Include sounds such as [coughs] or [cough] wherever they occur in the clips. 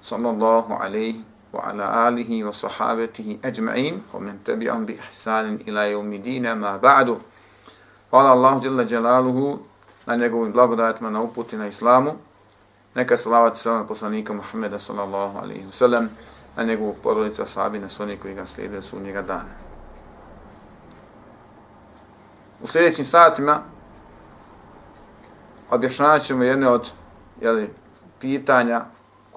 sallallahu alaihi wa ala alihi wa sahabatihi ajma'in wa men tabi'an bi ihsanin ila yawmi ma ba'du. Hvala Allahu jalla jalaluhu, na njegovim blagodatima na uputi na islamu. Neka salavat i salam poslanika Muhammeda sallallahu alaihi wa sallam na njegovu porodicu ashabi na soni koji ga slijede su njega dana. U sljedećim satima objašnjavat ćemo jedne od jeli, pitanja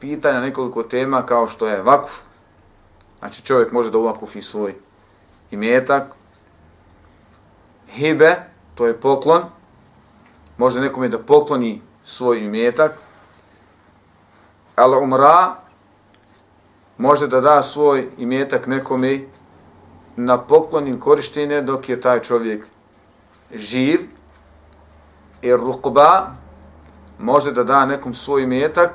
pitanja, nekoliko tema kao što je vakuf. Znači čovjek može da uvakufi svoj imetak. Hibe, to je poklon. Može nekome da pokloni svoj imetak. Al umra, može da da svoj imetak nekome na poklonim korištenje dok je taj čovjek živ. I rukba, može da da nekom svoj imetak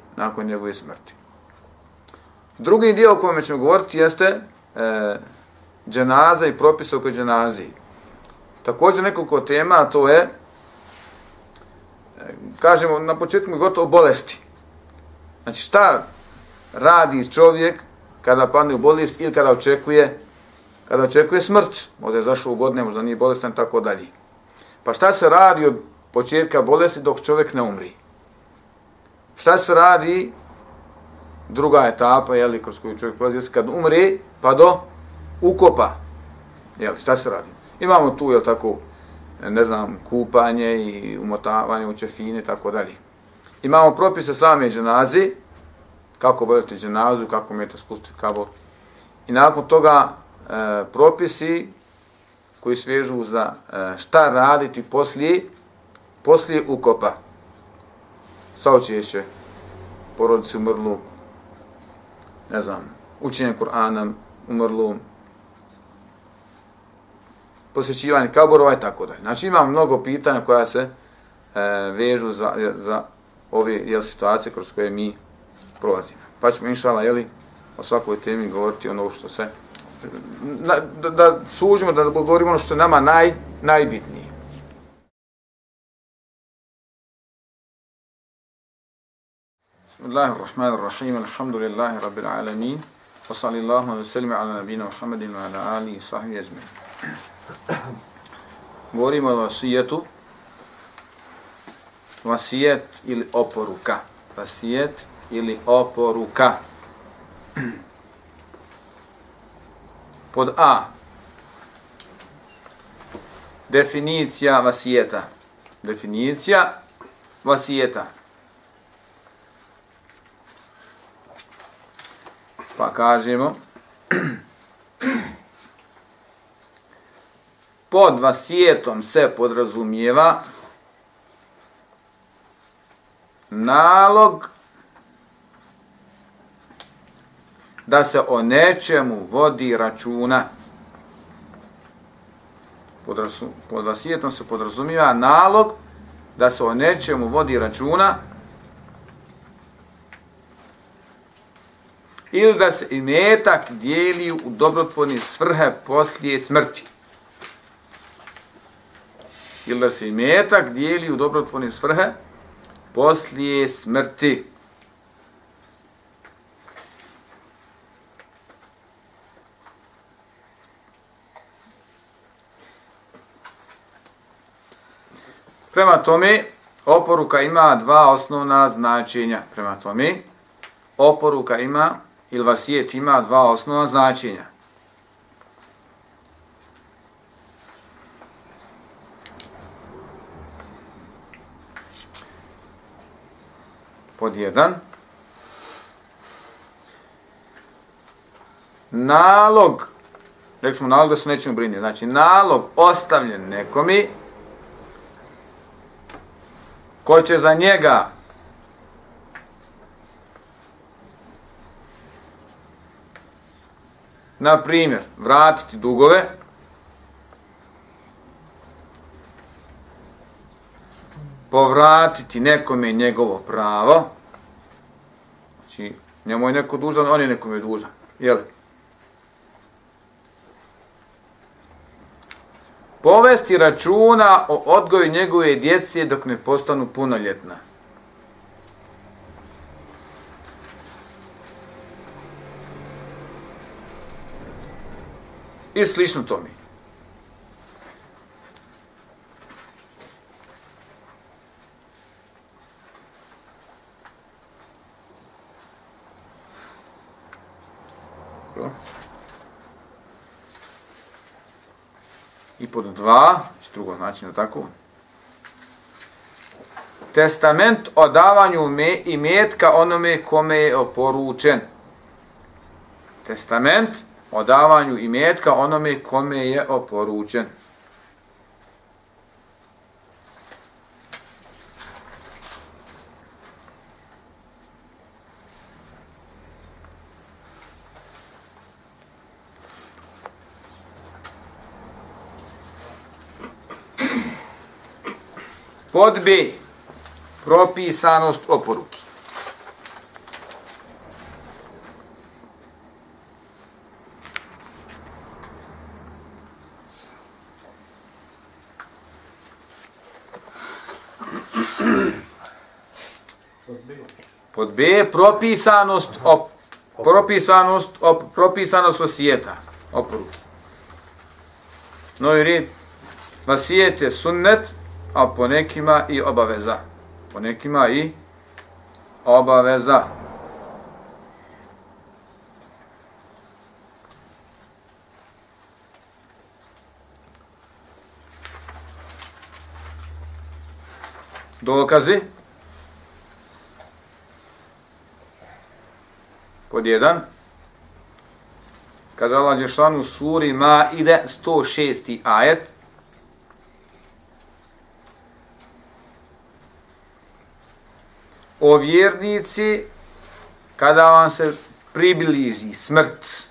nakon njegove smrti. Drugi dio o kojem ćemo govoriti jeste e, dženaza i propis oko dženaziji. Također nekoliko tema, a to je, e, kažemo na početku gotovo bolesti. Znači šta radi čovjek kada padne u bolest ili kada očekuje kada očekuje smrt, možda je zašao u godine, možda nije bolestan, tako dalje. Pa šta se radi od početka bolesti dok čovjek ne umri? Šta se radi druga etapa, jeli, kroz koju čovjek prolazi, kad umre, pa do ukopa. Jeli, šta se radi? Imamo tu, jel tako, ne znam, kupanje i umotavanje u čefine, tako dalje. Imamo propise same dženazi, kako boljete dženazu, kako umijete spustiti kabor. I nakon toga e, propisi koji svežu za e, šta raditi poslije, poslije ukopa saučešće porodici umrlu, ne znam, učenje Kur'ana umrlu, posjećivanje kaborova i tako dalje. Znači imam mnogo pitanja koja se e, vežu za, za ove jel, situacije kroz koje mi prolazimo. Pa ćemo inšala, jeli, o svakoj temi govoriti ono što se, na, da, da sužimo, da govorimo ono što je nama naj, najbitnije. Allahu rahman rahim alhamdulillahi rabbil alamin. Wa sallallahu wa sallama ala nabina muhammadin wa ala alihi wa sahbihi ajma'in. Govorimo o vasijetu. Vasijet ili oporuka. Vasijet ili oporuka. Pod a. Definicija vasijeta. Definicija vasijeta. Pa kažemo pod vasijetom se podrazumijeva nalog da se o nečemu vodi računa. Pod vasijetom se podrazumijeva nalog da se o nečemu vodi računa ili da se imetak dijeli u dobrotvorni svrhe poslije smrti. Ili da se imetak dijeli u dobrotvorni svrhe poslije smrti. Prema tome, oporuka ima dva osnovna značenja. Prema tome, oporuka ima ili vasijet ima dva osnovna značenja. Pod jedan, nalog, rekli smo nalog da se nečemu briniti, znači nalog ostavljen nekomi, ko će za njega na primjer vratiti dugove. Povratiti nekome njegovo pravo. Znači njemu je neko dužan on je nekome dužan jel? Povesti računa o odgoju njegove djece dok ne postanu punoljetna. I slično tome. I pod dva, znači drugo znači na tako. Testament o davanju me i metka onome kome je oporučen. Testament o davanju i metka onome kome je oporučen. Pod B. Propisanost oporuki. Pod B. Propisanost op, propisanost op, propisanost osijeta. Oporuki. Novi red. Vasijete sunnet, a po nekima i obaveza. Po nekima i obaveza. Dokazi. Pod jedan. Kaže Allah Đešanu suri Ma ide 106. ajet. o vjernici kada vam se približi smrt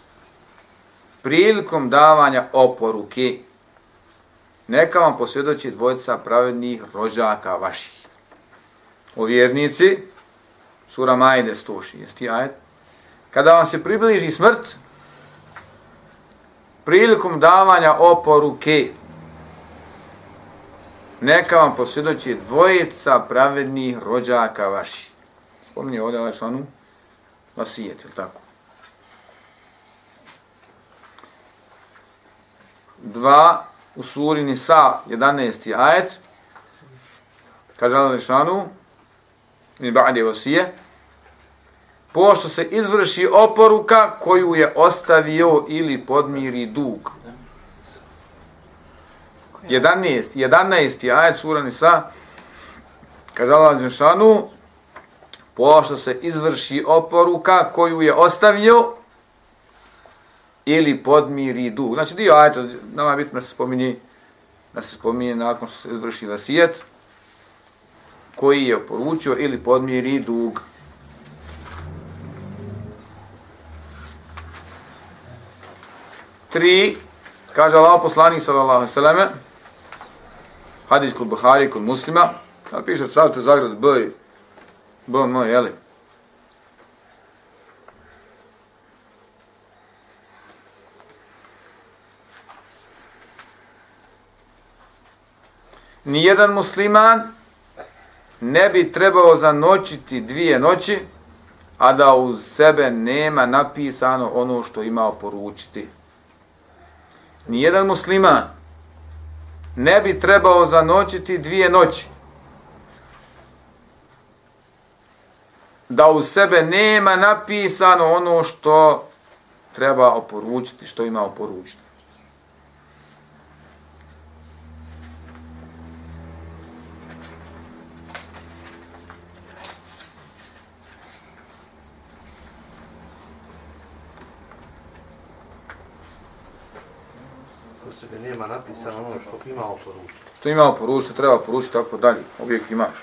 prilikom davanja oporuke neka vam posvjedoči dvojica pravednih rođaka vaših. O vjernici, sura Majde 106. ajet, kada vam se približi smrt, prilikom davanja oporuke, neka vam posvjedoči dvojica pravednih rođaka vaši. Spominje ovdje ovaj članu vasijet, ili tako? Dva u suri Nisa, 11. ajet, kaže Allah Lešanu, ni ba'de vasije, pošto se izvrši oporuka koju je ostavio ili podmiri dug. 11, 11. ajet sura Nisa, kaže Allah Đešanu, pošto se izvrši oporuka koju je ostavio ili podmiri dug. Znači dio ajeta, nama bitno se spominje da se spominje nakon što se izvrši vasijet, koji je oporučio ili podmiri dug. Tri, kaže Allah poslanik sallallahu sallame, hadis kod Buhari, kod muslima, a piše stavite zagrad B, B, moj, jeli? Nijedan musliman ne bi trebao zanočiti dvije noći, a da uz sebe nema napisano ono što imao poručiti. Nijedan musliman ne bi trebao zanoćiti dvije noći, da u sebe nema napisano ono što treba oporučiti, što ima oporučiti. Nema napisano ono što ima oporučiti. Što ima oporučiti, treba poručiti, tako dalje. Uvijek imaš.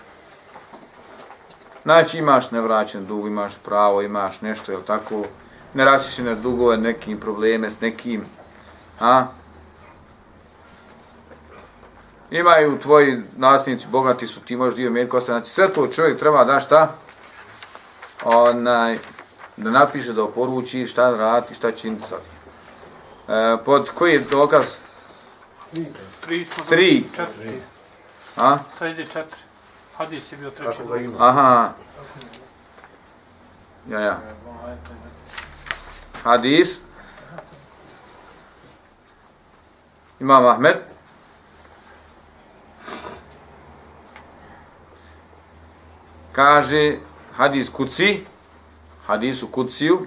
Znači imaš nevraćen dug, imaš pravo, imaš nešto, jel tako, nerasišene dugove, nekim probleme s nekim, a? Imaju tvoji nasljednici, bogati su, ti možeš dio mjerka ostati. Znači sve to čovjek treba da šta? Onaj, da napiše, da oporuči šta radi, šta čini sad. E, pod koji je dokaz? Tri. Tri. Četiri. A? Sad ide četiri. Hadis je bio treći. Aha. Ja, ja. Hadis. Imam Ahmed. Kaže hadis kuci, hadisu kuciju,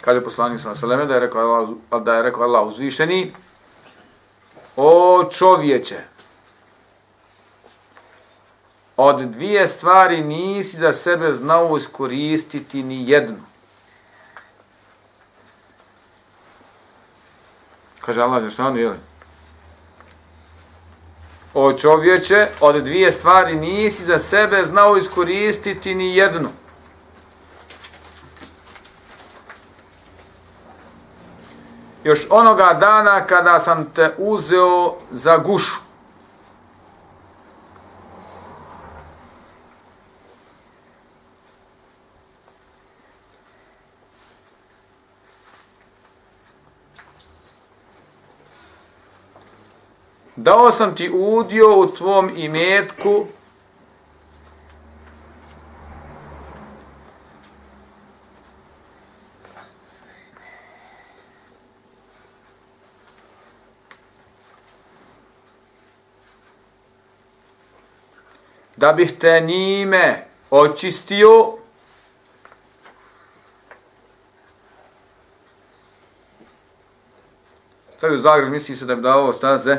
kaže poslanik sa Seleme da je rekao Allah, da je rekao Allah uzvišeni, o čovječe, od dvije stvari nisi za sebe znao iskoristiti ni jednu. Kaže Allah za šta je? O čovječe, od dvije stvari nisi za sebe znao iskoristiti ni jednu. Još onoga dana kada sam te uzeo za gušu. Dao sam ti udio u tvom imetku da bih te njime očistio Stavite u zagrad, misli se da bi dao staze.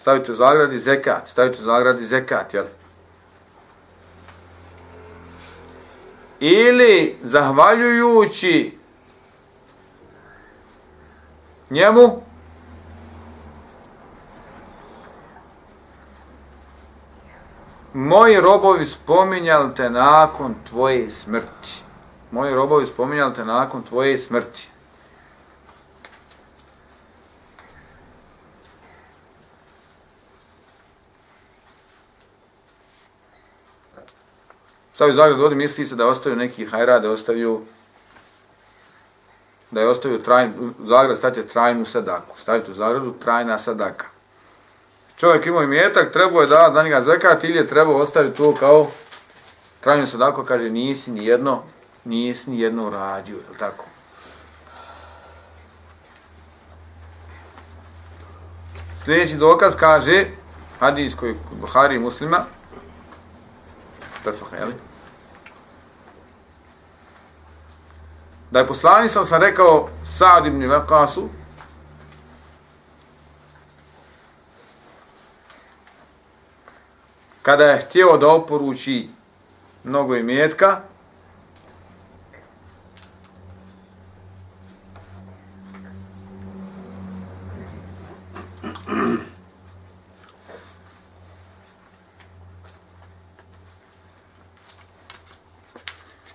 Stavite u zagradi zekat. Stavite u zagradi zekat, jel? Ili zahvaljujući njemu moji robovi spominjali te nakon tvoje smrti. Moji robovi spominjali te nakon tvoje smrti. Stavio Zagrad ovdje, misli se da je ostavio neki hajra, da je ostavio da je ostavio trajn, Zagrad stavite trajnu sadaku. Stavite u Zagradu trajna sadaka. Čovjek imao imetak, trebao je da da njega zekat ili je trebao ostaviti to kao trajnu sadako, kaže nisi ni jedno, nisi ni jedno radio, je tako? Sljedeći dokaz kaže, hadis koji Buhari i muslima, Tefah, jeli? Da je poslanik sam sam rekao Sa'd ibn Vakasu, kada je htio da oporuči mnogo imetka,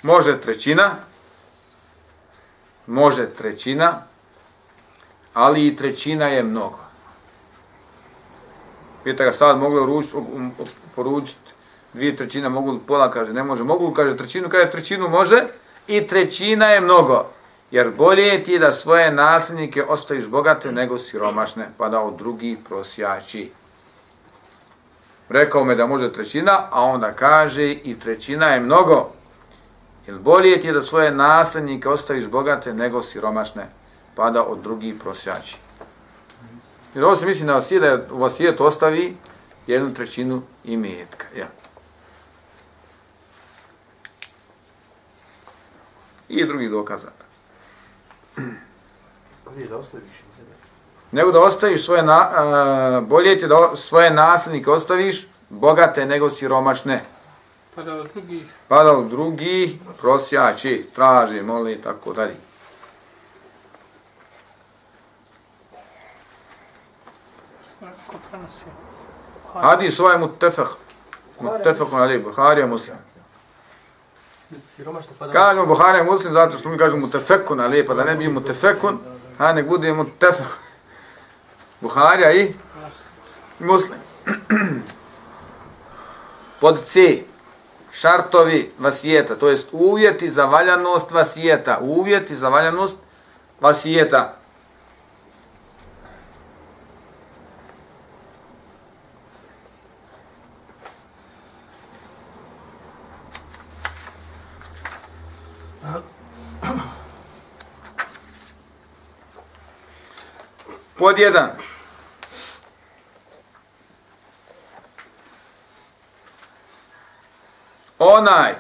može trećina, može trećina, ali i trećina je mnogo. Pita ga sad mogli ruč, um, poručiti dvije trećine, mogu li pola, kaže, ne može, mogu kaže trećinu, kaže trećinu može i trećina je mnogo. Jer bolje je ti da svoje nasljednike ostaviš bogate nego siromašne, pa da od drugih prosjači. Rekao me da može trećina, a onda kaže i trećina je mnogo. Jer bolje ti da svoje nasljednike ostaviš bogate nego siromašne, pa da od drugih prosjači. Jer ovo se misli na vasijet, da u vasijet ostavi jednu trećinu imetka. Ja. I drugi dokazat. Bolje da ostaviš. Nego da ostaviš svoje, na, uh, bolje ti da svoje nasljednike ostaviš bogate nego siromašne. Pa da od drugih, Pa da od drugih prosjači, traži, moli i tako dalje. ko prenosi. Hadis ovaj mutefak. Mutefak na ali, Buharija muslim. Kažemo Buharija muslim zato što mi kažemo mutefekun, ali pa da ne bi mutefekun, a nek bude mutefak. Buharija i muslim. Pod C. Šartovi vasijeta, to jest uvjeti za valjanost vasijeta. Uvjeti za valjanost vasijeta. Pod jedan. Onaj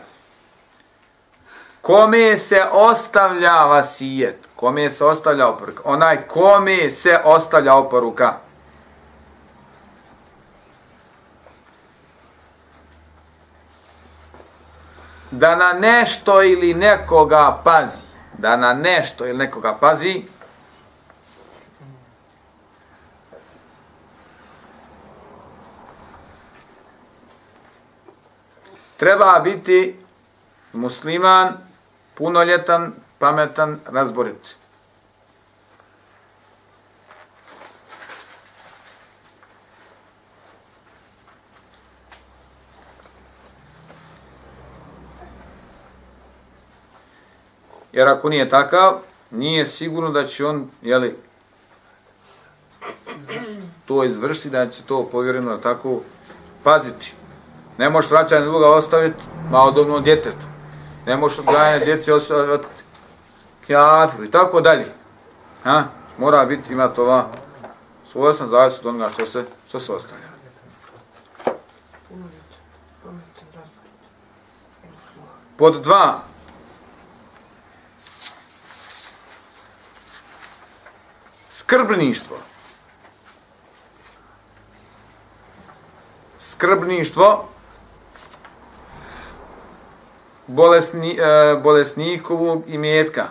kome se ostavlja vasijet, kome se ostavlja oporuka, onaj kome se ostavlja oporuka, da na nešto ili nekoga pazi, da na nešto ili nekoga pazi, treba biti musliman, punoljetan, pametan, razborit. Jer ako nije takav, nije sigurno da će on, jeli, to izvršiti, da će to povjereno tako paziti. Ne možeš vraćanje duga ostaviti malodobnom djetetu. Ne možeš odgajanje djeci ostaviti kjafiru i tako dalje. Ha? Mora biti, ima to ova svojstven zavisno od onoga što se, što se ostavlja. Pod dva. Skrbništvo. Skrbništvo bolesni, e, bolesnikovog imetka.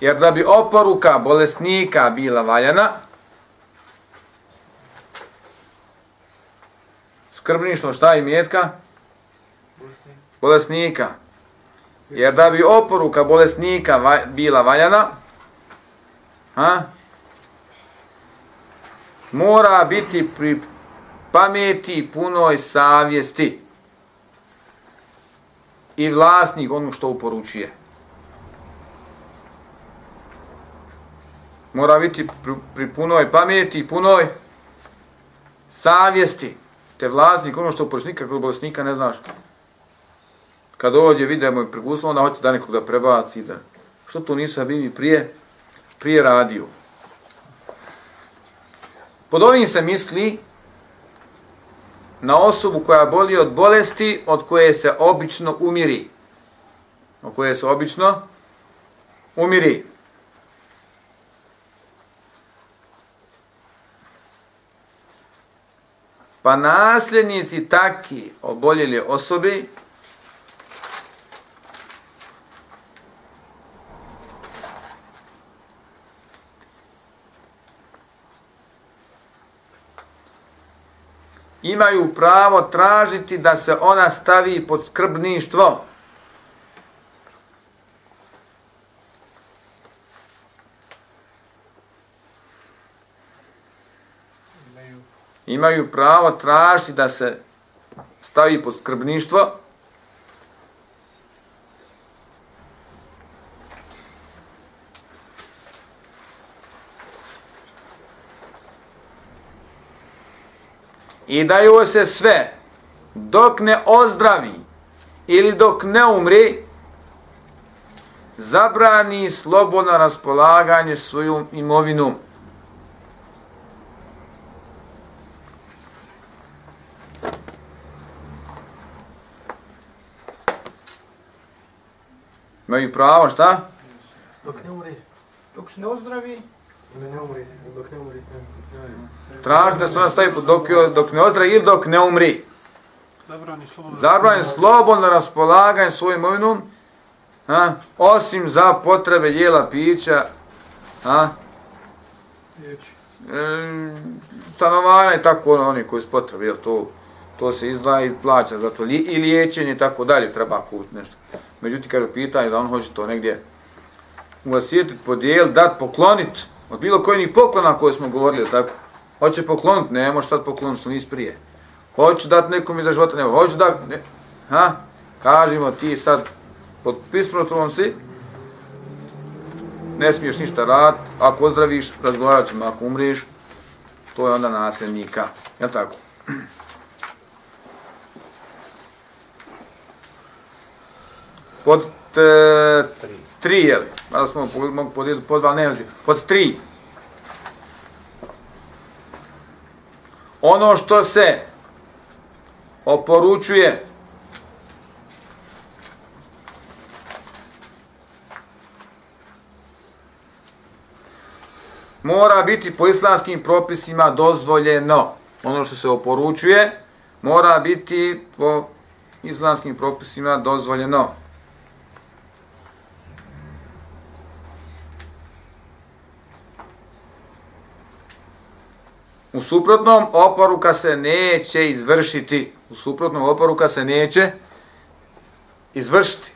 Jer da bi oporuka bolesnika bila valjana, skrbništvo šta je imetka? Bolesnika. Jer da bi oporuka bolesnika va, bila valjana, ha, mora biti pri pameti punoj savjesti i vlasnik ono što uporučuje. Mora biti pri, pri punoj pameti i punoj savjesti. Te vlasnik ono što uporučuje, kako bolesnika ne znaš kad dođe, vidimo i preguslo, onda hoće da nekog da prebaci, da... Što to nisu Habibi prije, prije radio? Pod ovim se misli na osobu koja boli od bolesti od koje se obično umiri. Od koje se obično umiri. Pa nasljednici taki oboljeli osobi imaju pravo tražiti da se ona stavi pod skrbništvo. Imaju pravo tražiti da se stavi pod skrbništvo. I da joj se sve dok ne ozdravi ili dok ne umri zabrani slobodno raspolaganje svojom imovinom. Imaju pravo, šta? Dok ne umri. Dok se ne ozdravi, Ne, ne umri. Dok ne umri. Traži da se ona stavi dok, dok ne ozdravi ili dok ne umri. zabrani slobodno. Raspolaganje svojim imovinom, a, osim za potrebe jela, pića, a, e, stanovanja i tako ono, oni koji su potrebe, jel to, to se izdvaja i plaća za to, li, i liječenje i tako dalje, treba kupiti nešto. Međutim, kada je pitanje da on hoće to negdje uvasijetiti, podijeliti, dat, pokloniti, od bilo kojih poklona koje smo govorili, tako, hoće poklonit, ne može sad poklonit što nisi prije. Hoću dati nekom iza života, ne, hoću da, ne, ha, kažemo ti sad, pod pismenotom si, ne smiješ ništa rad, ako ozdraviš, razgovarat ćemo, ako umriš, to je onda nasljednika, jel tako? Pod te, tri, jeli, Pa mada smo mogu podijeliti pod dva, ne znam, pod tri. Ono što se oporučuje mora biti po islamskim propisima dozvoljeno. Ono što se oporučuje mora biti po islamskim propisima dozvoljeno. U suprotnom oporuka se neće izvršiti. U suprotnom oporuka se neće izvršiti.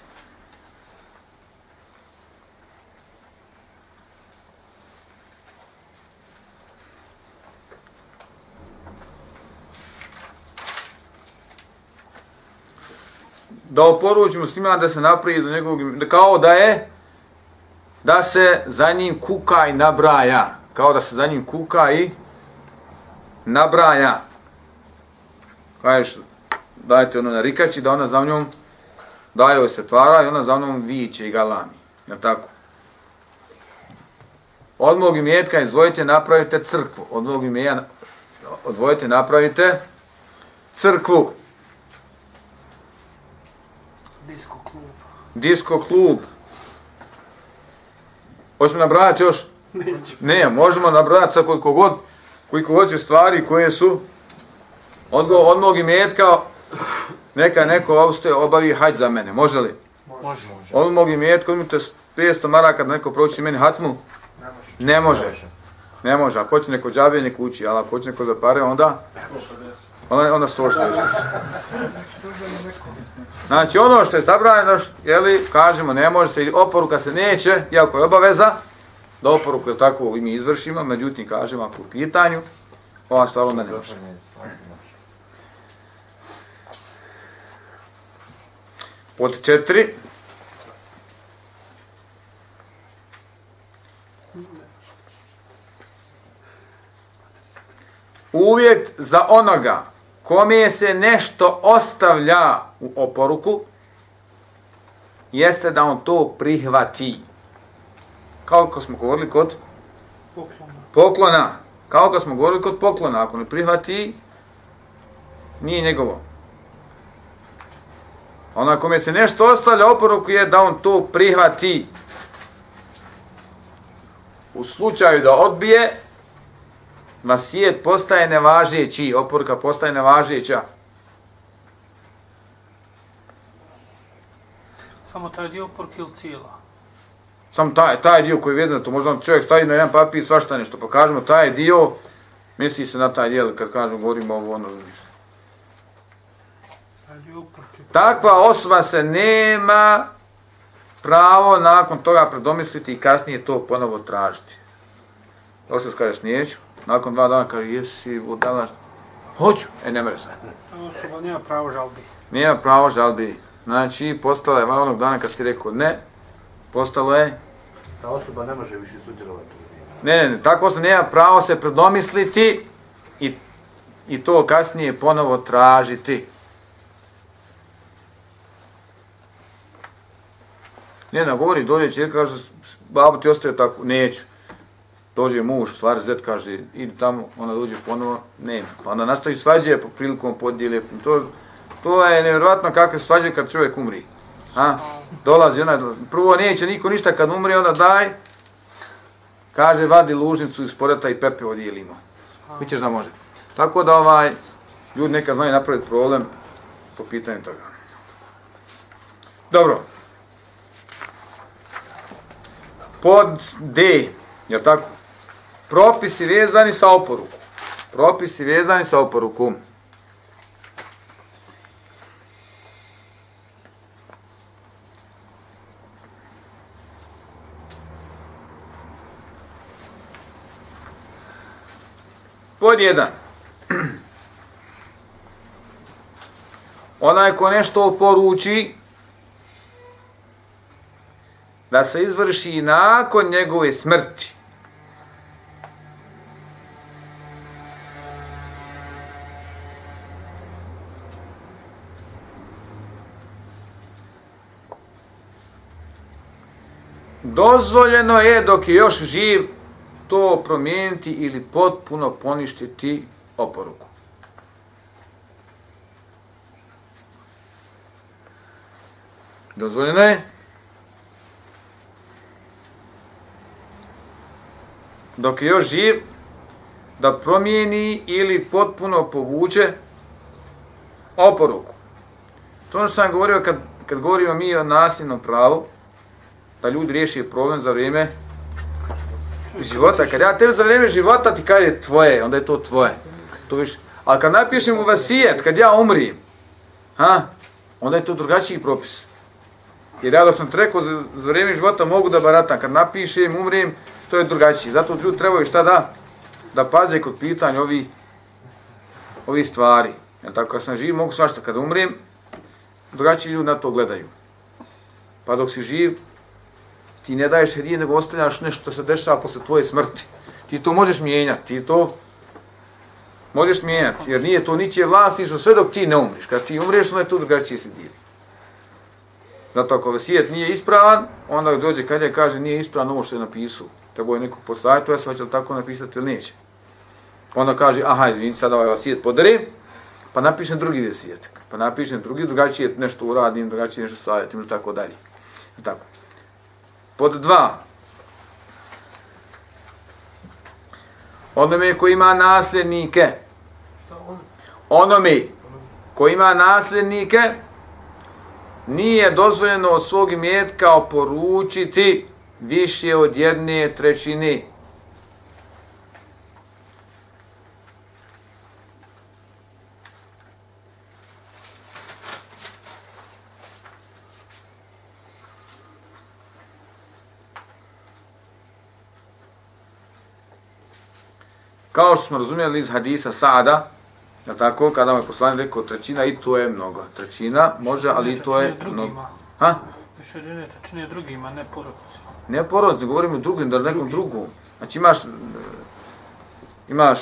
Da oporučimo svima da se napravi do njegovog, kao da je da se za njim kuka i nabraja. Kao da se za njim kuka i nabraja. Kažeš, dajte ono na rikači, da ona za njom daje joj se para i ona za mnom viće i galami. Je tako? Od mog imetka izvojite, napravite crkvu. Od mog imetka odvojite, napravite crkvu. Disko klub. Disko klub. Hoćemo nabrajati još? Neću. Ne, možemo nabrati sa koliko god, koliko god će stvari koje su od, od mog imetka, neka neko ostaje, obavi hađ za mene, može li? Može, može. Od mog imetka imate 500 maraka da neko proći meni hatmu? Ne može. Ne može. Ako hoće neko džabe, neko uči, ali ako hoće neko za pare, onda... Onda, onda 160. Znači, ono što je zabranjeno, jeli, kažemo, ne može se, oporuka se neće, iako je obaveza, da oporuku je tako i mi izvršimo, međutim, kažemo, ako u pitanju, ova stvar onda ne može. Pod četiri. Uvjet za onoga kome se nešto ostavlja u oporuku, jeste da on to prihvati. Kao kako smo govorili kod Poklona. poklona. Kao kako smo govorili kod poklona. Ako ne prihvati, nije njegovo. Ona kome se nešto ostavlja oporuku je da on to prihvati. U slučaju da odbije, vasijet postaje nevažeći, oporuka postaje nevažeća. Samo taj dio porke ili cijela. Sam taj, taj dio koji je vezan, to možda čovjek stavi na jedan papir, svašta nešto, pa kažemo taj dio, misli se na taj dio, kad kažemo, govorimo ovo, ono, Ljuporke. Takva osoba se nema pravo nakon toga predomisliti i kasnije to ponovo tražiti. Došli kažeš neću, nakon dva dana kaže jesi vodala, hoću, e ne mere se. Osoba nema pravo žalbi. Nema pravo žalbi. Znači, postala je onog dana kad si ti rekao ne, postalo je, Ta osoba ne može više sudjelovati. ne, ne, ne, tako osoba nema pravo se predomisliti i, i to kasnije ponovo tražiti. Ne, ne, govori, dođe čirka, kaže, babo ti ostaje tako, neću. Dođe muž, stvari zet, kaže, idi tamo, ona dođe ponovo, nema. Pa onda nastaju svađe po prilikom podijele. To, to je nevjerojatno kakve svađe kad čovjek umri. Ha? Dolazi ona, prvo neće niko ništa kad umri, onda daj, kaže, vadi lužnicu iz poreta i pepe odijelimo. Bićeš da može. Tako da ovaj, ljudi neka znaju napraviti problem po pitanju toga. Dobro. Pod D, je tako? Propisi vezani sa oporukom. Propisi vezani sa oporukom. Pod jedan. Onaj ko nešto poruči, da se izvrši nakon njegove smrti. Dozvoljeno je dok je još živ to promijeniti ili potpuno poništiti oporuku. Dozvoljeno je dok je još živ da promijeni ili potpuno povuče oporuku. To ono što sam govorio kad, kad govorimo mi o nasilnom pravu, da ljudi riješi problem za vrijeme života. Kad ja tebi za vrijeme života ti kaže tvoje, onda je to tvoje. To više. A kad napišem u vasijet, kad ja umrim, ha, onda je to drugačiji propis. Jer ja dok sam trekao za, za vrijeme života mogu da baratam, kad napišem, umrim, to je drugačiji. Zato ljudi trebaju šta da? Da paze kod pitanja ovi, ovi stvari. Ja tako kad sam živ, mogu svašta. Kad umrim, drugačiji ljudi na to gledaju. Pa dok si živ, ti ne daješ hedije, nego ostavljaš nešto što se dešava posle tvoje smrti. Ti to možeš mijenjati, ti to možeš mijenjati, jer nije to ničije vlasništvo sve dok ti ne umriš. Kad ti umriješ, onda je to drugačije se dijeli. Zato ako vasijet nije ispravan, onda dođe kad je kaže nije ispravan ovo što je napisao. Treba je neko postaviti, ja se hoće li tako napisati ili neće. Pa onda kaže, aha, izvini, sada ovaj vasijet podari, pa napišem drugi vasijet. Pa napišem drugi, drugačije nešto uradim, drugačije nešto savjetim ili tako dalje. Tako. Pod dva. Onome ko ima nasljednike. Onome ko ima nasljednike, nije dozvoljeno od svog imetka oporučiti više od jedne trećine. Kao što smo razumjeli iz hadisa Sada, Ja tako, kada mu je poslanik rekao trećina i to je mnogo. Trećina može, ali i to je mnogo. Ha? Jedine trećine drugima, ne porodci. Ne porodci, govorimo o drugim, da nekom drugom. Znači imaš, imaš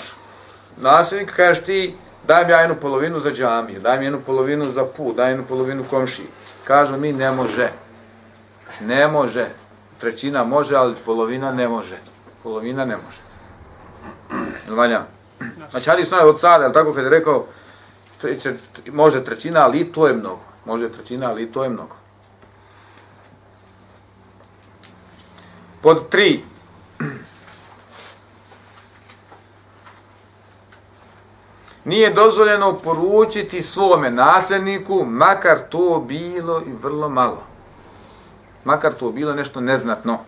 nasljednika, kažeš ti, daj mi ja jednu polovinu za džamiju, daj mi jednu polovinu za put, daj jednu polovinu komši. Kažu mi, ne može. Ne može. Trećina može, ali polovina ne može. Polovina ne može. Jel valja? Znači, hadis noje od sada, tako kad je rekao, treće, može trećina, ali i to je mnogo. Može trećina, ali i to je mnogo. Pod tri. Nije dozvoljeno poručiti svome nasljedniku, makar to bilo i vrlo malo. Makar to bilo nešto neznatno.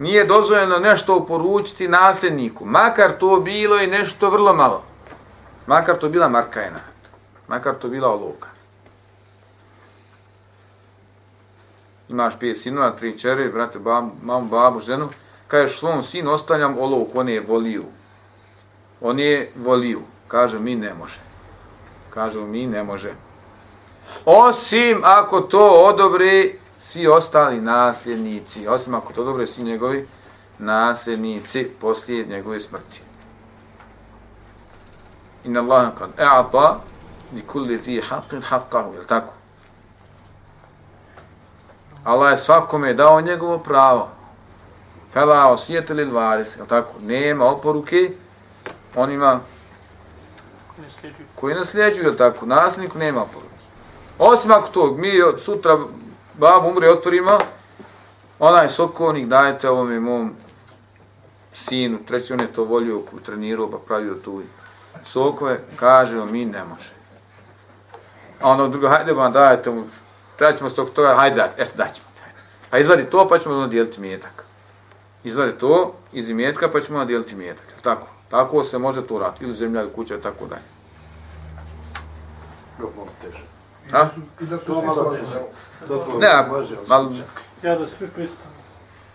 Nije dozvoljeno nešto uporučiti nasljedniku, makar to bilo i nešto vrlo malo. Makar to bila markajna. Makar to bila olovka. Imaš pije sinova, tri čere, brate, babu, mamu, babu, ženu. Kažeš svom sinu, ostavljam olovku, on je voliju. On je voliju. Kaže, mi ne može. Kažu, mi ne može. Osim ako to odobri svi ostali nasljednici. Osim ako to dobro svi njegovi nasljednici poslije njegove smrti. Inna Allah kad e'ata li kulli ti haqqin haqqahu, je tako? Allah je svakome dao njegovo pravo. Fela osijete li varis, je tako? Nema oporuke onima koji nasljeđuju, je tako? Nasljedniku nema oporuke. Osim ako to, mi od sutra bab umri otvorima, onaj sokovnik dajete ovome mom sinu, treći on je to volio, trenirao pa pravio tu sokove, kaže on, mi ne može. A ono drugo, hajde vam dajete mu, trećemo s tog toga, hajde dajte, eto daćemo. Pa izvadi to, pa ćemo dijeliti mjetak. Izvadi to iz imetka, pa ćemo dijeliti mjetak. Tako, tako se može to raditi. Ili zemlja, ili kuća, tako dalje. Dobro, teže. A? I da su To svi malo složeni. Ne, malo, Ja da svi pristanu.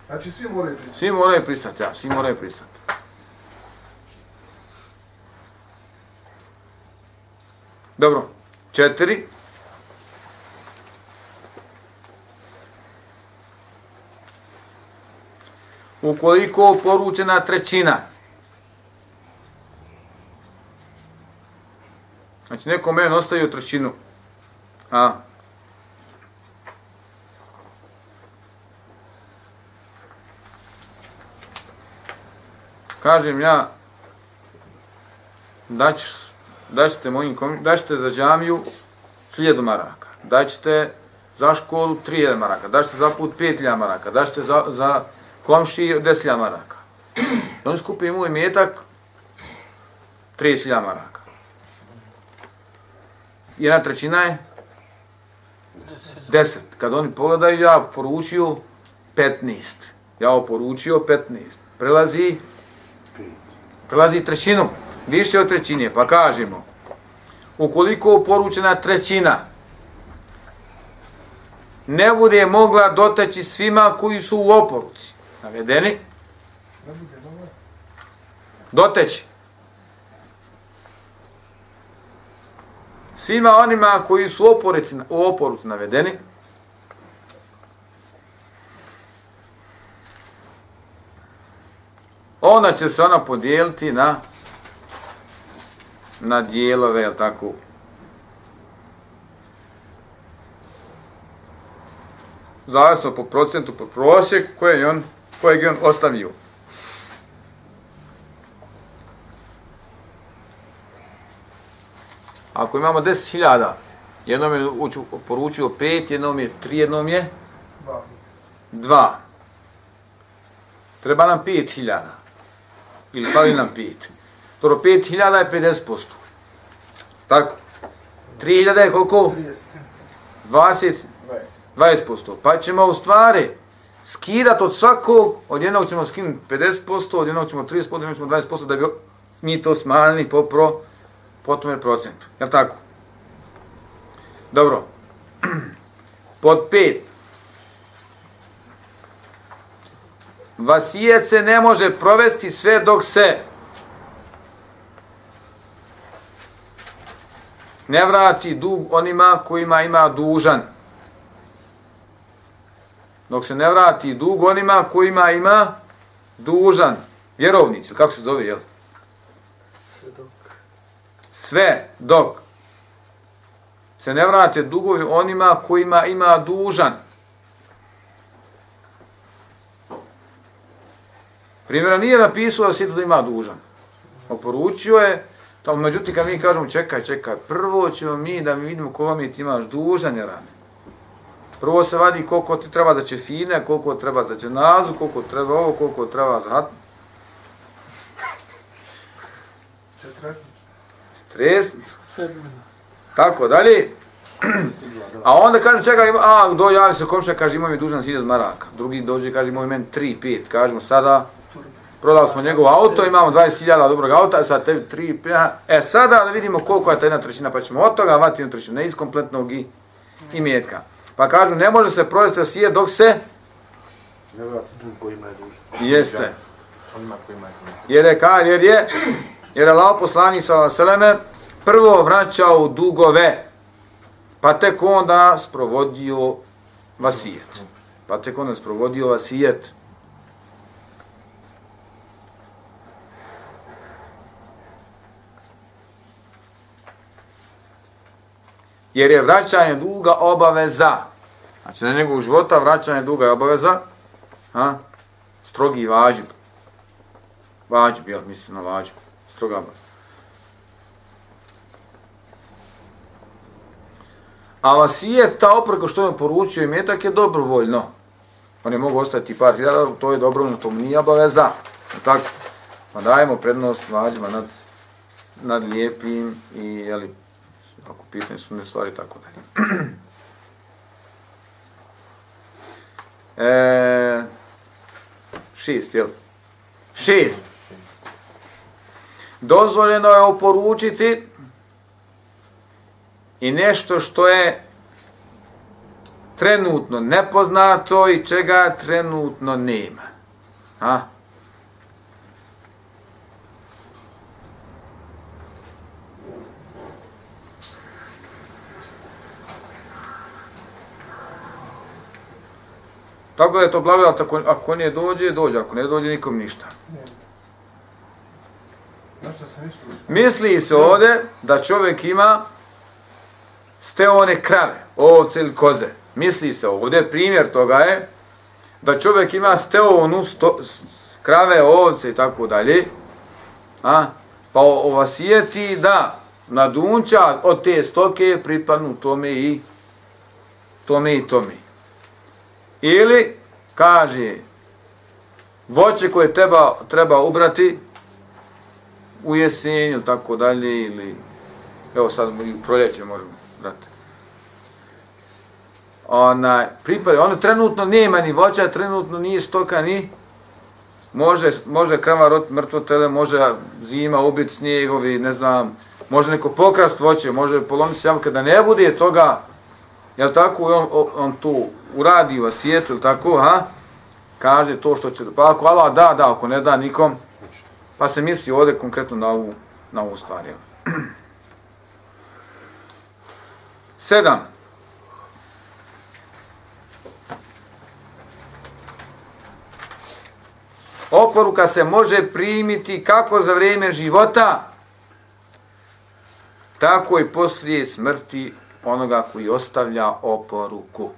Znači svi moraju pristati. svi moraju pristati, ja, svi moraju pristati. Dobro, četiri. Ukoliko poručena trećina, znači neko meni ostavio trećinu, a, kažem ja, daćeš, daćete mojim kom, daćete za džamiju 1000 maraka, daćete za školu 3000 maraka, daćete za put 5000 maraka, daćete za, za komši 10.000 maraka. I on skupi moj metak 30.000 maraka. Jedna trećina je 10. Kad oni pogledaju, ja poručio 15. Ja oporučio 15. Prelazi prelazi trećinu, više od trećine, pa kažemo, ukoliko poručena trećina ne bude mogla doteći svima koji su u oporuci, navedeni, doteći. Svima onima koji su u oporuci, u oporuci navedeni, onda će se ona podijeliti na na dijelove, jel tako? Zavisno po procentu, po prosjek kojeg je on, kojeg je on ostavio. Ako imamo 10.000, jednom je poručio 5, jednom je 3, jednom je 2. Treba nam 5.000 ili fali nam 5. Dobro, 5000 je 50%. Tako. 3000 je koliko? 20, 20%. Pa ćemo u stvari skidati od svakog, od jednog ćemo skinuti 50%, od jednog ćemo 30%, od jednog ćemo 20%, da bi mi to smanjili po pro, po tome procentu. Jel tako? Dobro. [clears throat] Pod pet. Vasijet se ne može provesti sve dok se ne vrati dug onima kojima ima dužan. Dok se ne vrati dug onima kojima ima dužan. Vjerovnici, kako se zove, jel? Sve. Sve dok se ne vrate dugovi onima kojima ima dužan. Primjera nije napisao da si da ima dužan. Oporučio je, tamo međutim kad mi kažemo čekaj, čekaj, prvo ćemo mi da mi vidimo ko vam je ti imaš dužan je rane. Prvo se vadi koliko ti treba za čefine, koliko treba za dženazu, koliko treba ovo, koliko treba za hat. Sedmina. Tako dalje. A onda kažem, čekaj, ima, a, do, javi se komšija, kaže, imao mi dužan 1000 maraka. Drugi dođe, kaže, imao mi meni 3, 5. Kažemo, sada prodali smo njegov auto, imamo 20.000 dobrog auta, sad tebi 3, 5, e sada da vidimo koliko je ta jedna trećina, pa ćemo od toga vati jednu trećinu, ne iz kompletnog i, i mjetka. Pa kažu, ne može se provesti osije dok se, Nevjerojatno dug koji ima je dužan. jeste, Onima koji ima je dužan. jer je, jer je, jer je Allah poslani sa seleme prvo vraćao dugove, pa tek onda sprovodio vasijet. Pa tek onda sprovodio vasijet. Jer je vraćanje duga obaveza. Znači, na njegovog života vraćanje duga je obaveza. Ha? Strogi važib. Važib, jel, mislim na važib strogama. obaveza. A vasijet, ta opreko što je poručio i metak je dobrovoljno. Oni mogu ostati par hiljada, to je dobrovoljno, to mu nije obaveza. Tako, pa dajemo prednost vađima nad, nad lijepim i, jeli, ako pitanje su ne stvari, tako dalje. [clears throat] e, šest, jel? Šest. Dozvoljeno je oporučiti i nešto što je trenutno nepoznato i čega trenutno nema. A? Tako da je to blagodat, ako, ako ne dođe, dođe, ako ne dođe, nikom ništa. Ne. Misli se ovde da čovjek ima steone krave, ovce ili koze. Misli se ovdje, primjer toga je da čovjek ima steonu sto, krave, ovce i tako dalje, a, pa ovasijeti da na dunča od te stoke pripadnu tome i tome i tome. Ili kaže voće koje treba, treba ubrati u jesenju, tako dalje, ili evo sad i u proljeće možemo brate. Ona, pripada, ono trenutno nema ni voća, trenutno nije stoka ni, može, može krava rot mrtvo tele, može zima ubiti snijegovi, ne znam, može neko pokrast voće, može polomiti se da ne bude toga, jel tako, on, on, on tu uradi u svijetu, jel tako, ha? Kaže to što će, pa ako Allah da, da, ako ne da nikom, Pa se misli ovdje konkretno na ovu, na ovu stvar. Jel? [clears throat] Sedam. Oporuka se može primiti kako za vrijeme života, tako i poslije smrti onoga koji ostavlja oporuku.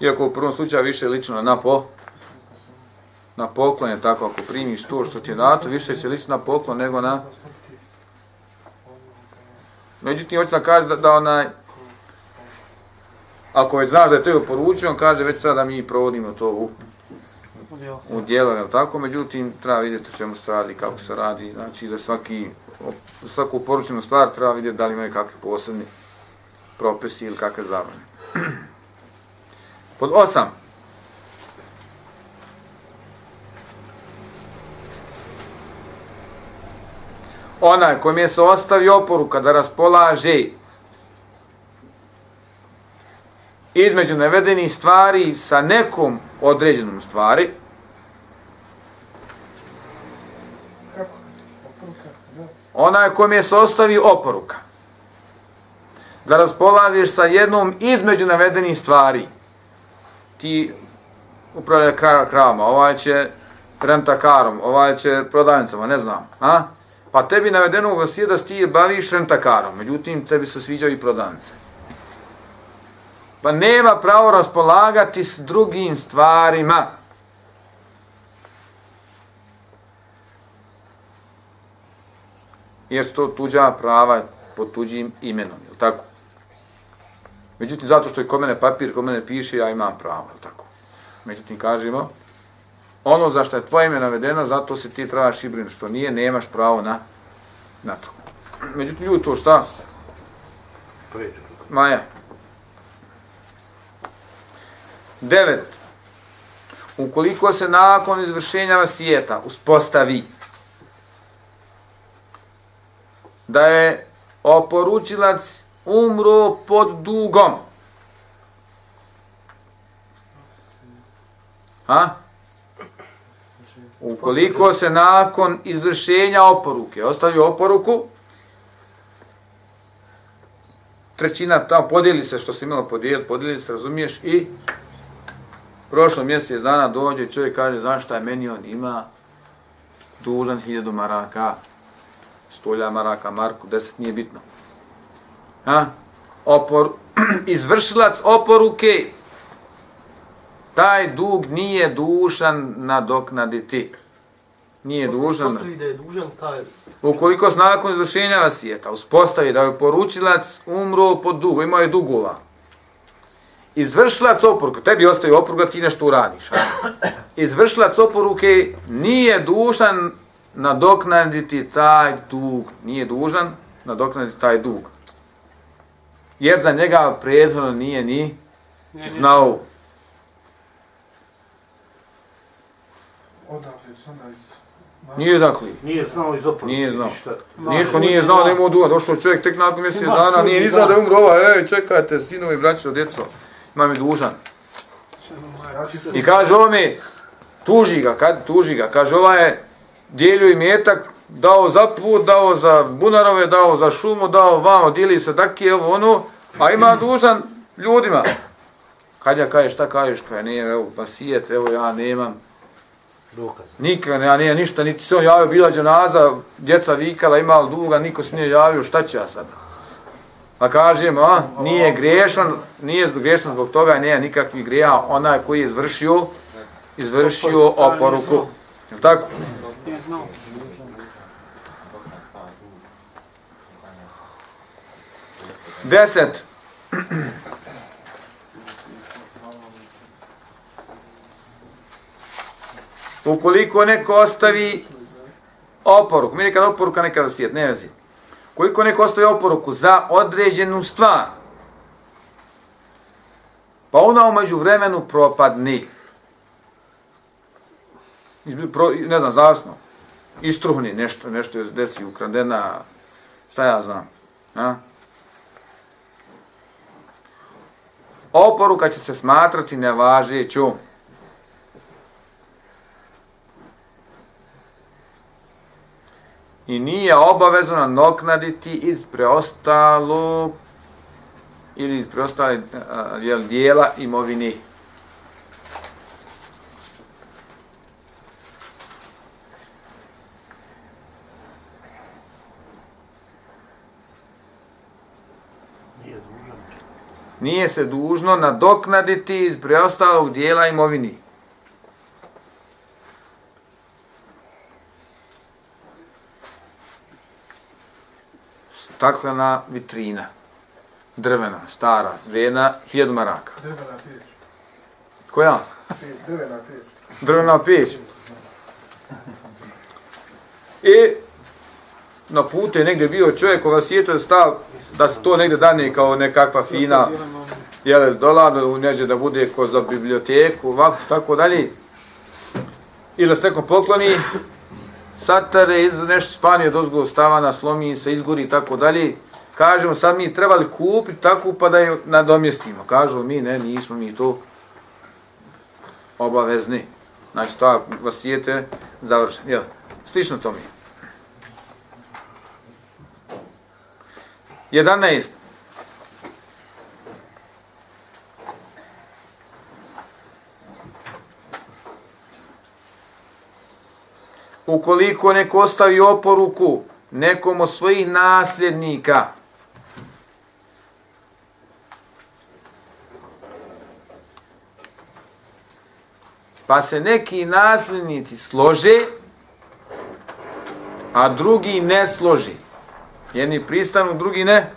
Iako u prvom slučaju više lično na po na poklon je tako, ako primiš to što ti je dato, više će lično na poklon nego na... Međutim, hoće da kaže da, da onaj... Ako već znaš da je to poručio, on kaže već sada mi provodimo to u, u dijelo, je tako? Međutim, treba vidjeti o čemu se radi, kako se radi. Znači, za, svaki, za svaku poručenu stvar treba vidjeti da li imaju kakvi posebni propisi ili kakve zabrane. Pod osam. Onaj kojem je se ostavi oporuka da raspolaže između navedenih stvari sa nekom određenom stvari, onaj kojem je se ostavi oporuka da raspolažeš sa jednom između navedenih stvari, ti upravlja kra, kravama, ovaj će rentakarom, ovaj će prodavnicama, ne znam, a? Pa tebi navedeno u vasije da ti baviš rentakarom, međutim tebi se sviđaju i prodavnice. Pa nema pravo raspolagati s drugim stvarima. Jer su to tuđa prava pod tuđim imenom, je tako? Međutim, zato što je kod mene papir, kod mene piše, ja imam pravo, je tako? Međutim, kažemo, ono za što je tvoje ime navedeno, zato se ti trebaš i brinuti, što nije, nemaš pravo na, na to. Međutim, ljudi to šta? Maja. Devet. Ukoliko se nakon izvršenja vasijeta uspostavi da je oporučilac umro pod dugom. Ha? Ukoliko se nakon izvršenja oporuke ostavi oporuku, trećina tamo podijeli se što se imalo podijeli, podijeli se, razumiješ, i prošlo mjesec dana dođe čovjek kaže, znaš šta je meni on ima dužan hiljadu maraka, stolja maraka, marku, deset nije bitno. Ha? Opor, [clears throat] izvršilac oporuke, taj dug nije dužan nadoknaditi. Nije dužan. Uspostavi da je dužan taj... Ukoliko se nakon izvršenja vasijeta uspostavi da je poručilac umro pod dugo, imao je dugova, izvršilac oporuke, tebi ostaje oporuka, ti nešto uradiš. A? [coughs] Izvršilac oporuke nije dužan nadoknaditi taj dug. Nije dužan nadoknaditi taj dug. Jer za njega prethodno nije ni znao. Odakle su onda iz... Nije dakle. Nije znao iz oporuke. Nije znao. Niko nije znao da ima duga. Došao čovjek tek nakon mjesec dana, nije ni znao da je umro ovaj. Ej, čekajte, sinovi, braćo, djeco. Ima mi dužan. I kaže ovome, tuži ga, kad tuži ga, kaže ovaj je dijelio i metak, dao za put, dao za bunarove, dao za šumu, dao vamo, dijeli se dakije, ovo ono, a ima dužan ljudima. Kad ja kaže, šta kažeš, kaže, nije, evo, vasijet, evo, ja nemam, Dokaz. nikad, ja nije ništa, niti se on javio, bila dženaza, djeca vikala, imala duga, niko se nije javio, šta će ja sada? A kažem, a, nije grešan, nije grešan zbog toga, nije nikakvih greha, onaj koji je izvršio, izvršio oporuku. Jel tako? Nije znao. Deset. Ukoliko neko ostavi oporuku, mi nekada oporuka, nekada svijet, ne vezi. Ukoliko neko ostavi oporuku za određenu stvar, pa ona umeđu vremenu propadni. Izbi- Pro, ne znam, zavisno. Istruhni nešto, nešto je desi, ukradena, šta ja znam. A? Oporuka će se smatrati nevažeću. I nije obavezno nadoknaditi iz preostalog ili iz preostale jel, dijela imovini. Nije se dužno nadoknaditi iz preostalog dijela imovini. Staklena vitrina. Drvena, stara, vrijedna, hiljadu maraka. Drvena peć. Koja? Drvena peć. drvena peć. I na putu je negdje bio čovjek koji vas je to stav da se to negdje dane kao nekakva fina jel, dolar u neđe da bude ko za biblioteku, ovako, tako dalje. Ili da se neko pokloni, satare, iz nešto spanje dozgo stavana, slomi se, izgori i tako dalje. Kažemo, sad mi trebali kupiti tako pa da je nadomjestimo. Kažu mi, ne, nismo mi to obavezni. Znači, ta vasijete završen. Jel? Slično to mi. 11. Ukoliko neko ostavi oporuku nekom od svojih nasljednika, pa se neki nasljednici slože, a drugi ne složi jedni pristanu, drugi ne.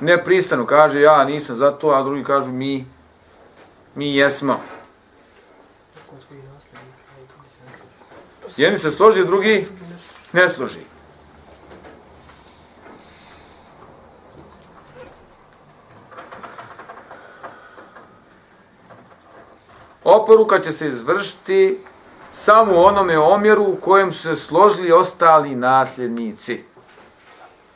Ne pristanu, kaže ja nisam za to, a drugi kažu mi, mi jesmo. Jedni se složi, drugi ne složi. Oporuka će se izvršiti samo u onome omjeru u kojem su se složili ostali nasljednici.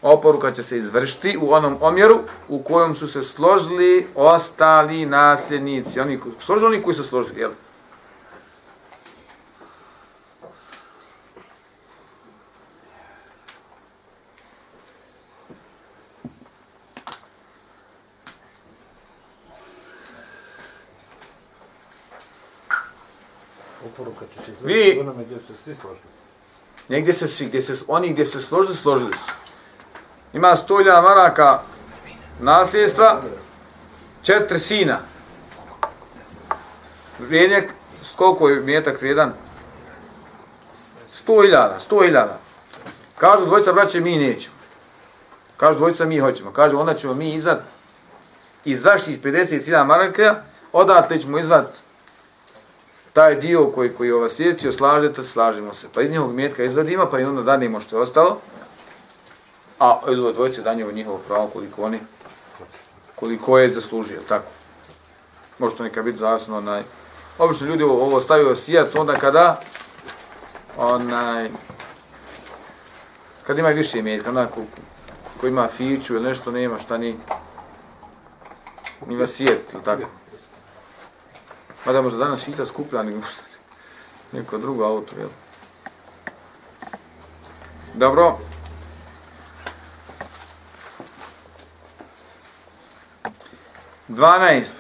Oporuka će se izvršiti u onom omjeru u kojem su se složili ostali nasljednici. Oni složili, oni koji su složili, jel? Oporuka će se Vi- izvršiti u onome gdje su svi složili. Negdje se svi, gdje se, oni gdje se složili, složili su. Ima 100.000 maraka nasljedstva, četiri sina. Vrijednjak, koliko je mjetak vrijedan? 100.000, 100.000. Kažu dvojica braće, mi nećemo. Kažu dvojica, mi hoćemo. Kažu, onda ćemo mi izvat iz vaših 50.000 maraka, odatle ćemo izvat taj dio koji koji ova sjetio, slažete, slažemo se. Pa iz njihovog mjetka izvadimo, pa i onda dadimo što je ostalo. A iz ove dvojice danimo njihovo pravo koliko oni, koliko je zaslužio, tako? Može to neka biti zavisno onaj... Obično ljudi ovo, ovo stavio sijat onda kada onaj kad ima više mjetka, onako, ko, ima fiću ili nešto nema šta ni ni sjet, ili tako? Mada možda danas fića skuplja nego možda neko drugo auto, jel? Dobro. Dvanaest.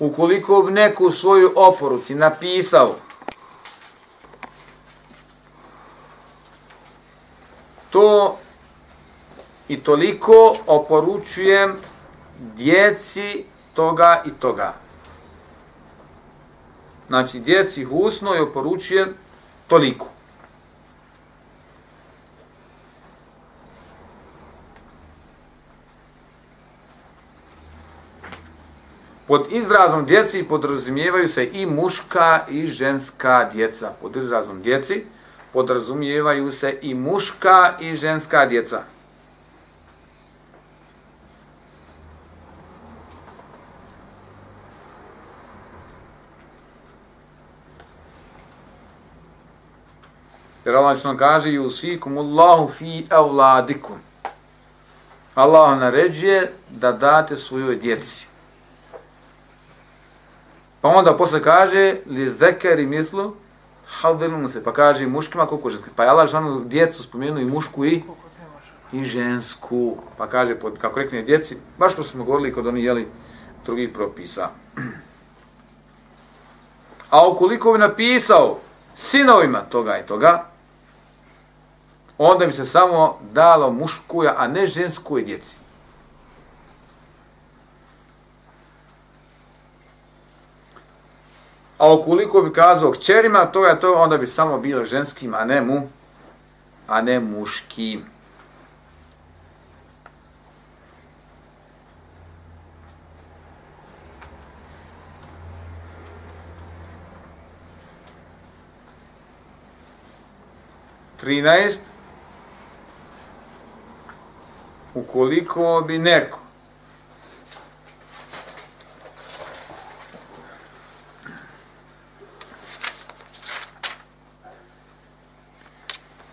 Ukoliko bi svoju u oporuci napisao to i toliko oporučujem djeci toga i toga. Znači, djeci husno i oporučujem toliko. Pod izrazom djeci podrazumijevaju se i muška i ženska djeca. Pod izrazom djeci podrazumijevaju se i muška i ženska djeca. Jer Allah što nam kaže yusikum Allahu fi auladikum. Allah naređuje da date svojoj djeci. Pa onda posle kaže li zekeri mislu hadilun se pa kaže muškima koliko ženski. Pa je Allah žanu djecu spomenuo i mušku i i žensku. Pa kaže pod kako rekne djeci, baš kao što smo govorili kod oni jeli drugih propisa. [clears throat] A ukoliko bi napisao sinovima toga i toga, onda bi se samo dalo muškuja, a ne ženskoj djeci. A ukoliko bi kazao kćerima to je to onda bi samo bilo ženskim, a ne mu, a ne muškim. Trinaest. Ukoliko bi neko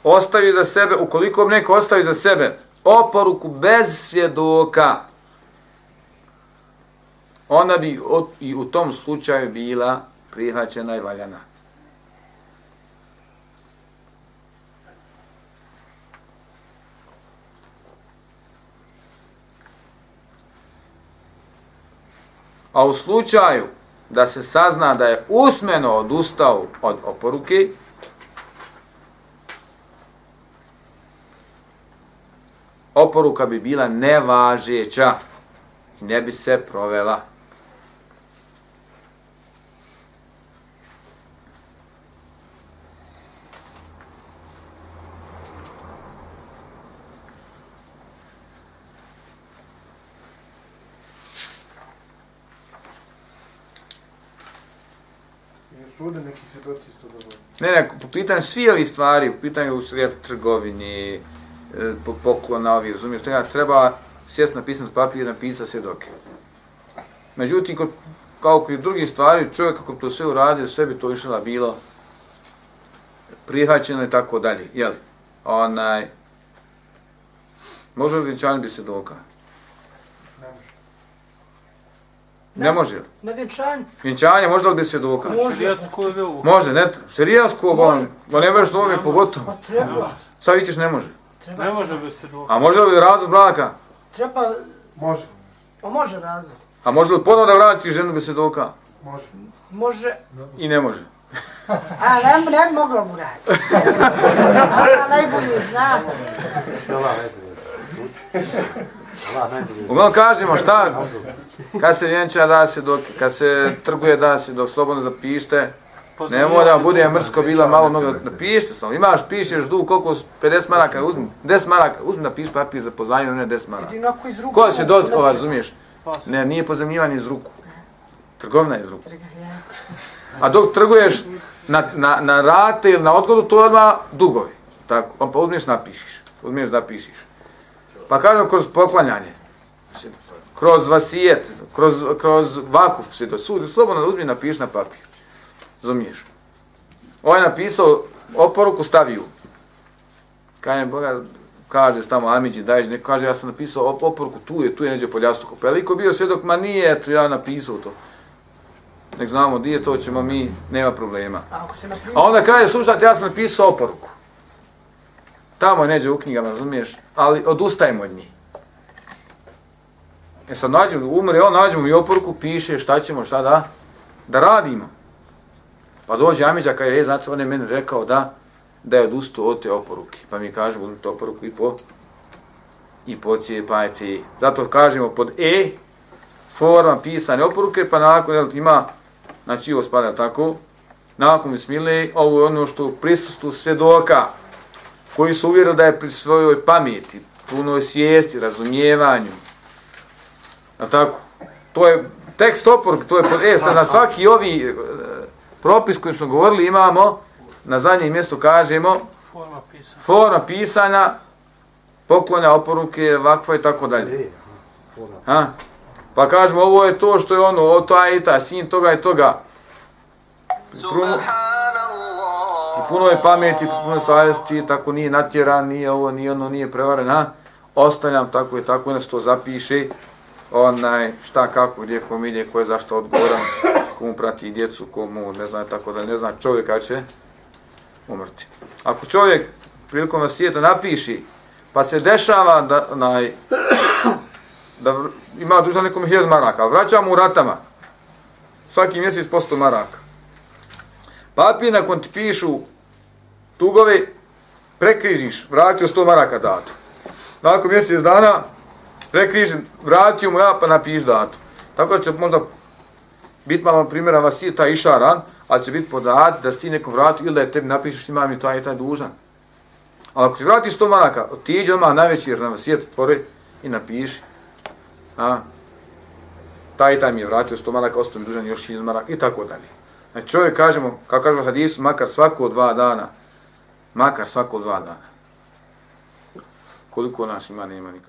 ostavi za sebe, ukoliko neko ostavi za sebe oporuku bez svjedoka, ona bi od, i u tom slučaju bila prihvaćena i valjana. A u slučaju da se sazna da je usmeno odustao od oporuke, oporuka bi bila nevažeća i ne bi se provela. Neki svjedoci isto. Ne, ne, po pitanju svi ovi stvari, po pitanju u svijetu trgovini, poklona ovi, razumiješ, treba, treba sjest napisati papir i napisati svjedoke. Međutim, kod, kao kod drugih stvari, čovjek kako to sve uradio, sve bi to išla bilo prihvaćeno i tako dalje, jeli? Onaj, može li vjenčanje bi svjedoka? Ne može. Ne može. li? Na. Vjenčanje može li bi? Može. Šarijatsko je veliko. Može, ne, šerijasko, Može. ma ne možeš to mi pogotovo. Pa treba. Sad vićeš ne može. Treba. Ne može bez svjedoka. A može li razvod braka? Treba, Može. pa može razvod. A može li ponovno da vratiš ženu bez svjedoka? Može. Može, I ne može. [laughs] a ne, ne bi moglo mu razvod. A najbolje zna. Allah najbolje. Najbolje. Uglavnom kažemo šta? Kad se vjenča da se dok, kad se trguje da se dok slobodno zapište, ne mora bude mrsko bila malo mnogo napišite slobodno. Imaš, pišeš dug koliko 50 maraka, uzmi 10 maraka, uzmi da piš papir za pozajmio, ne 10 maraka. Jedinako iz ruku. Ko se do, ova, Znači, razumiješ? Ne, nije pozemljivanje iz ruku. Trgovina je iz ruku. A dok trguješ na, na, na rate ili na odgodu, to je odmah dugovi. Tako, on pa uzmiješ, napišiš. Uzmiješ, zapišiš. Pa kažemo kroz poklanjanje, kroz vasijet, kroz, kroz vakuf se do sudi, slobodno uzmi i napiši na papir. Razumiješ? Ovaj je napisao oporuku, stavio. Kaže, Boga, kaže tamo Amidži, daješ, neko kaže, ja sam napisao op- oporuku, tu je, tu je neđe pod jastukom. Pa liko bio svjedok, ma nije, eto, ja napisao to. Nek znamo di je to, ćemo mi, nema problema. A ako se na A onda kaže, slušajte, ja sam napisao oporuku. Tamo je neđe u knjigama, razumiješ, ali odustajemo od njih. E sad nađemo, umre on, nađemo i oporuku, piše šta ćemo, šta da, da radimo. Pa dođe Amiđa kaže, je, znate, on je meni rekao da, da je odustao od te oporuke. Pa mi kažemo, uzmite oporuku i po, i pocijepajte. je. Zato kažemo pod E, forma pisane oporuke, pa nakon, jel, ima, znači ovo spada tako, nakon bismile, ovo je ono što u prisustvu svjedoka, koji su uvjerili da je pri svojoj pameti, punoj svijesti, razumijevanju, jel tako, to je tekst oporuke, to je pod E, na svaki ovi propis koji smo govorili imamo, na zadnjem mjestu kažemo, forma pisana. forma pisanja, poklonja, oporuke, vakfa i tako dalje. E. Ha? Pa kažemo, ovo je to što je ono, o taj i taj, sin toga i toga. Puno, I puno je pameti, puno savjesti, tako nije natjeran, nije ovo, nije ono, nije prevaren, ha? Ostavljam tako i tako, onda se to zapiše, onaj, šta, kako, gdje, kom ide, ko je zašto odgovoran, komu prati djecu, komu, ne znam, tako da ne zna čovjeka će umrti. Ako čovjek prilikom vasijeta napiši, pa se dešava da, naj, da ima dužan nekom hiljad maraka, ali vraća mu u ratama. Svaki mjesec po 100 maraka. Papi nakon ti pišu tugove, prekrižiš, vratio 100 maraka datu. Nakon mjesec dana, prekrižim, vratio mu ja, pa napiš datu. Tako da će možda Bit malo primjera vas je taj išaran, ali će biti podaci da si ti neko vratio ili da je tebi napišeš imam i taj i taj dužan. Ali ako ti vratiš 100 maraka, otiđi odmah najveći jer na vasijet otvori tvore i napiši. A, taj i taj mi je vratio 100 maraka, ostao mi dužan još 1000 maraka i tako dalje. Znači čovjek kažemo, kako kažemo hadisu, makar svako dva dana, makar svako dva dana. Koliko nas ima, nema nikada.